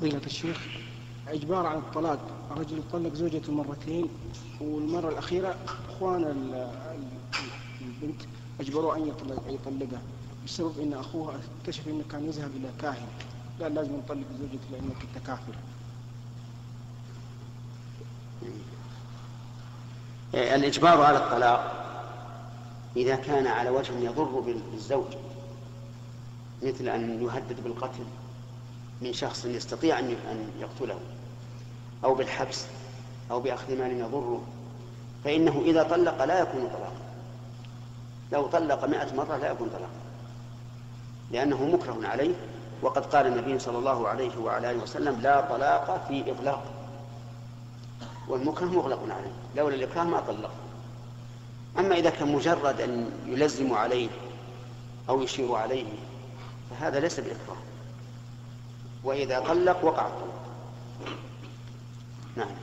فضيلة الشيخ إجبار على الطلاق رجل طلق زوجته مرتين والمرة الأخيرة إخوان ال- ال- البنت أجبروه أن يطلق يطلقها بسبب أن أخوها اكتشف أنه كان يذهب إلى كاهن. قال لازم نطلق زوجتي لأنك أنت كافر. الإجبار على الطلاق إذا كان على وجه يضر بالزوج مثل أن يهدد بالقتل. من شخص يستطيع أن يقتله أو بالحبس أو بأخذ مال يضره فإنه إذا طلق لا يكون طلاقا. لو طلق مئة مرة لا يكون طلاقا لأنه مكره عليه. وقد قال النبي صلى الله عليه وعلى آله وسلم لا طلاق في إطلاق. والمكره مغلق عليه لولا الإكراه ما طلق. أما إذا كان مجرد أن يلزم عليه أو يشير عليه فهذا ليس بإكراه. وإذا طلق وقع. الطلاق نعم.